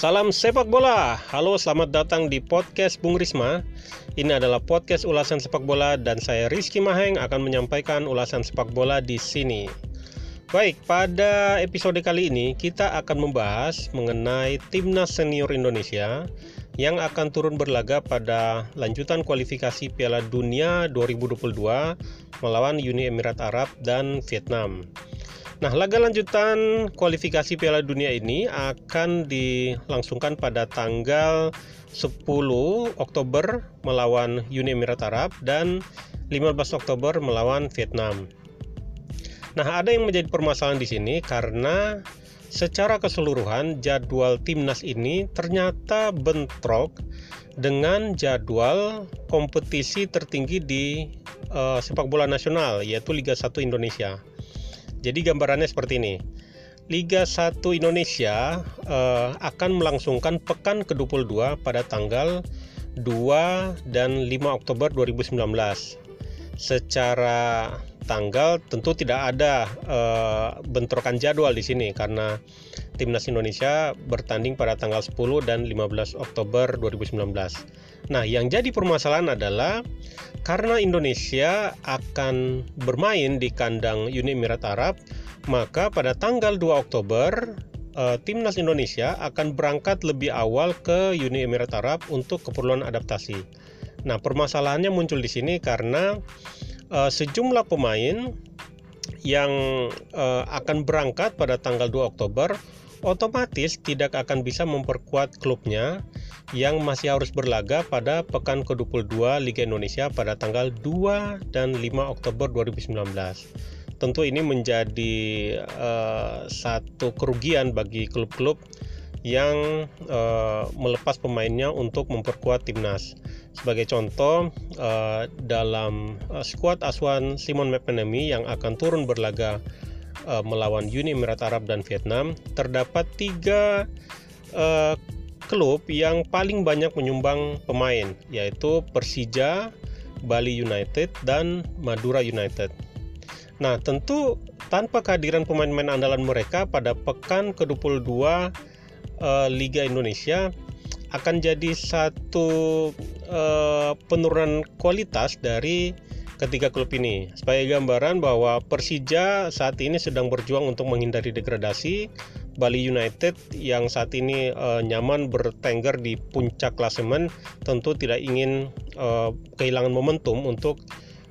Salam sepak bola. Halo, selamat datang di podcast Bung Risma. Ini adalah podcast ulasan sepak bola dan saya Rizky Maheng akan menyampaikan ulasan sepak bola di sini. Baik, pada episode kali ini kita akan membahas mengenai timnas senior Indonesia yang akan turun berlaga pada lanjutan kualifikasi Piala Dunia 2022 melawan Uni Emirat Arab dan Vietnam. Nah, laga lanjutan kualifikasi Piala Dunia ini akan dilangsungkan pada tanggal 10 Oktober melawan Uni Emirat Arab dan 15 Oktober melawan Vietnam. Nah, ada yang menjadi permasalahan di sini karena secara keseluruhan jadwal timnas ini ternyata bentrok dengan jadwal kompetisi tertinggi di uh, sepak bola nasional yaitu Liga 1 Indonesia. Jadi gambarannya seperti ini. Liga 1 Indonesia uh, akan melangsungkan pekan ke-22 pada tanggal 2 dan 5 Oktober 2019. Secara tanggal tentu tidak ada uh, bentrokan jadwal di sini karena timnas Indonesia bertanding pada tanggal 10 dan 15 Oktober 2019. Nah, yang jadi permasalahan adalah karena Indonesia akan bermain di kandang Uni Emirat Arab, maka pada tanggal 2 Oktober uh, timnas Indonesia akan berangkat lebih awal ke Uni Emirat Arab untuk keperluan adaptasi. Nah, permasalahannya muncul di sini karena uh, sejumlah pemain yang uh, akan berangkat pada tanggal 2 Oktober otomatis tidak akan bisa memperkuat klubnya yang masih harus berlaga pada pekan ke-22 Liga Indonesia pada tanggal 2 dan 5 Oktober 2019. Tentu ini menjadi uh, satu kerugian bagi klub-klub yang uh, melepas pemainnya untuk memperkuat timnas. Sebagai contoh, uh, dalam uh, skuad asuhan Simon McManamy yang akan turun berlaga uh, melawan Uni Emirat Arab dan Vietnam, terdapat tiga uh, klub yang paling banyak menyumbang pemain, yaitu Persija, Bali United, dan Madura United. Nah, tentu tanpa kehadiran pemain-pemain andalan mereka pada pekan ke-22 uh, Liga Indonesia akan jadi satu uh, penurunan kualitas dari ketiga klub ini. Sebagai gambaran bahwa Persija saat ini sedang berjuang untuk menghindari degradasi, Bali United yang saat ini uh, nyaman bertengger di puncak klasemen tentu tidak ingin uh, kehilangan momentum untuk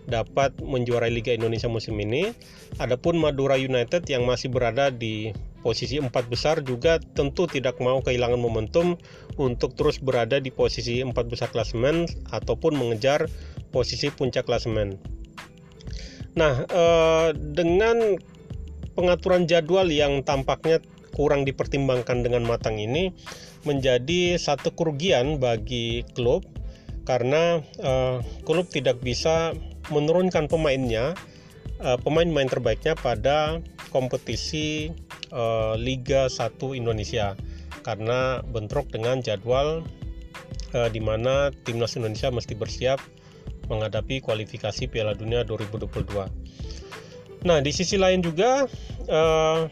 dapat menjuarai Liga Indonesia musim ini. Adapun Madura United yang masih berada di posisi empat besar juga tentu tidak mau kehilangan momentum untuk terus berada di posisi empat besar klasemen ataupun mengejar posisi puncak klasemen. Nah, eh, dengan pengaturan jadwal yang tampaknya kurang dipertimbangkan dengan matang ini menjadi satu kerugian bagi klub karena uh, klub tidak bisa menurunkan pemainnya uh, pemain-pemain terbaiknya pada kompetisi uh, Liga 1 Indonesia karena bentrok dengan jadwal uh, di mana timnas Indonesia mesti bersiap menghadapi kualifikasi Piala Dunia 2022. Nah, di sisi lain juga uh,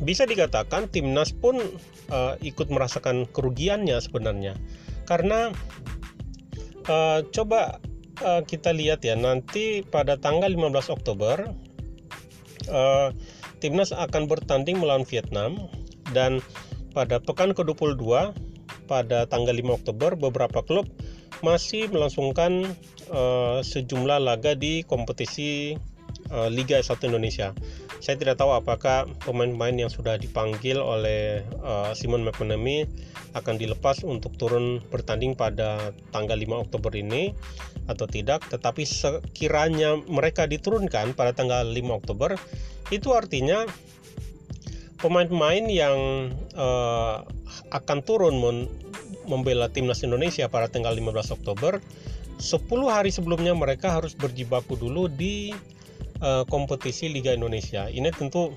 bisa dikatakan timnas pun uh, ikut merasakan kerugiannya sebenarnya karena uh, coba uh, kita lihat ya nanti pada tanggal 15 Oktober uh, timnas akan bertanding melawan Vietnam dan pada pekan ke-22 pada tanggal 5 Oktober beberapa klub masih melangsungkan uh, sejumlah laga di kompetisi uh, Liga 1 Indonesia. Saya tidak tahu apakah pemain-pemain yang sudah dipanggil oleh uh, Simon McManamy akan dilepas untuk turun bertanding pada tanggal 5 Oktober ini atau tidak, tetapi sekiranya mereka diturunkan pada tanggal 5 Oktober, itu artinya pemain-pemain yang uh, akan turun membela timnas Indonesia pada tanggal 15 Oktober 10 hari sebelumnya mereka harus berjibaku dulu di uh, kompetisi Liga Indonesia. Ini tentu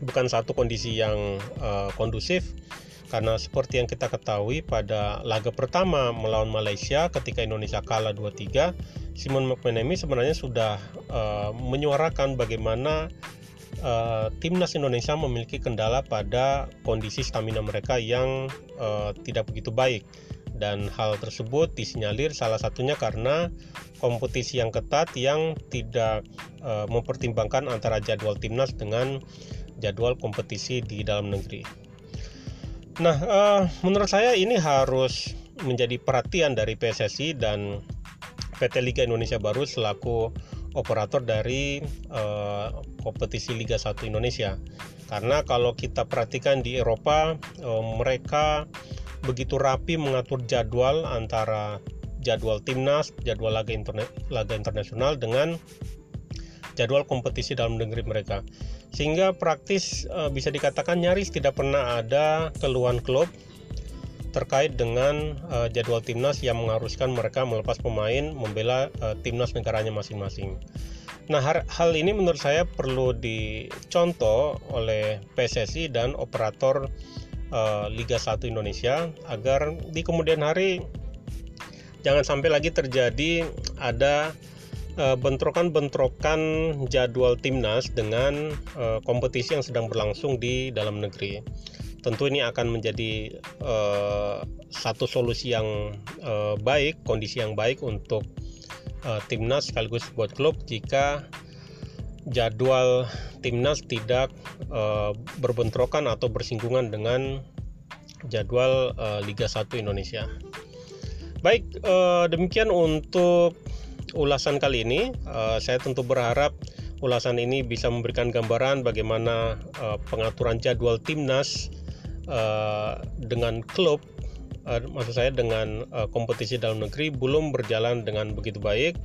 bukan satu kondisi yang uh, kondusif karena seperti yang kita ketahui pada laga pertama melawan Malaysia ketika Indonesia kalah 2-3 Simon McManamy sebenarnya sudah uh, menyuarakan bagaimana uh, timnas Indonesia memiliki kendala pada kondisi stamina mereka yang uh, tidak begitu baik dan hal tersebut disinyalir salah satunya karena kompetisi yang ketat yang tidak uh, mempertimbangkan antara jadwal timnas dengan jadwal kompetisi di dalam negeri. Nah, uh, menurut saya ini harus menjadi perhatian dari PSSI dan PT Liga Indonesia Baru selaku operator dari uh, kompetisi Liga 1 Indonesia. Karena kalau kita perhatikan di Eropa, uh, mereka begitu rapi mengatur jadwal antara jadwal timnas, jadwal laga, interne laga internasional dengan jadwal kompetisi dalam negeri mereka. Sehingga praktis e, bisa dikatakan nyaris tidak pernah ada keluhan klub terkait dengan e, jadwal timnas yang mengharuskan mereka melepas pemain membela e, timnas negaranya masing-masing. Nah, hal ini menurut saya perlu dicontoh oleh PSSI dan operator uh, Liga 1 Indonesia agar di kemudian hari jangan sampai lagi terjadi ada uh, bentrokan-bentrokan jadwal timnas dengan uh, kompetisi yang sedang berlangsung di dalam negeri. Tentu ini akan menjadi uh, satu solusi yang uh, baik, kondisi yang baik untuk uh, timnas sekaligus buat klub jika jadwal timnas tidak uh, berbentrokan atau bersinggungan dengan jadwal uh, Liga 1 Indonesia. Baik, uh, demikian untuk ulasan kali ini. Uh, saya tentu berharap ulasan ini bisa memberikan gambaran bagaimana pengaturan jadwal timnas uh, dengan klub uh, maksud saya dengan uh, kompetisi dalam negeri belum berjalan dengan begitu baik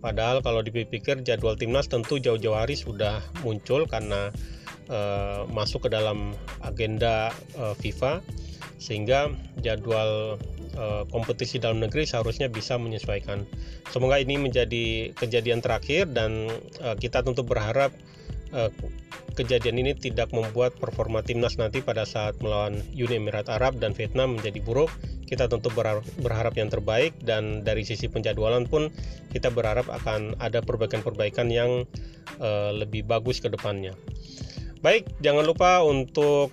Padahal kalau dipikir jadwal timnas tentu jauh-jauh hari sudah muncul karena uh, masuk ke dalam agenda uh, FIFA sehingga jadwal kompetisi dalam negeri seharusnya bisa menyesuaikan. Semoga ini menjadi kejadian terakhir dan kita tentu berharap uh, kejadian ini tidak membuat performa timnas nanti pada saat melawan Uni Emirat Arab dan Vietnam menjadi buruk kita tentu berharap yang terbaik dan dari sisi penjadwalan pun kita berharap akan ada perbaikan-perbaikan yang uh, lebih bagus ke depannya. Baik, jangan lupa untuk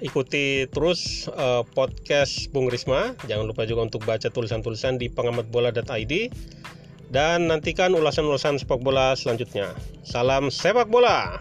ikuti terus uh, podcast Bung Risma. Jangan lupa juga untuk baca tulisan-tulisan di pengamatbola.id dan nantikan ulasan-ulasan sepak bola selanjutnya. Salam sepak bola.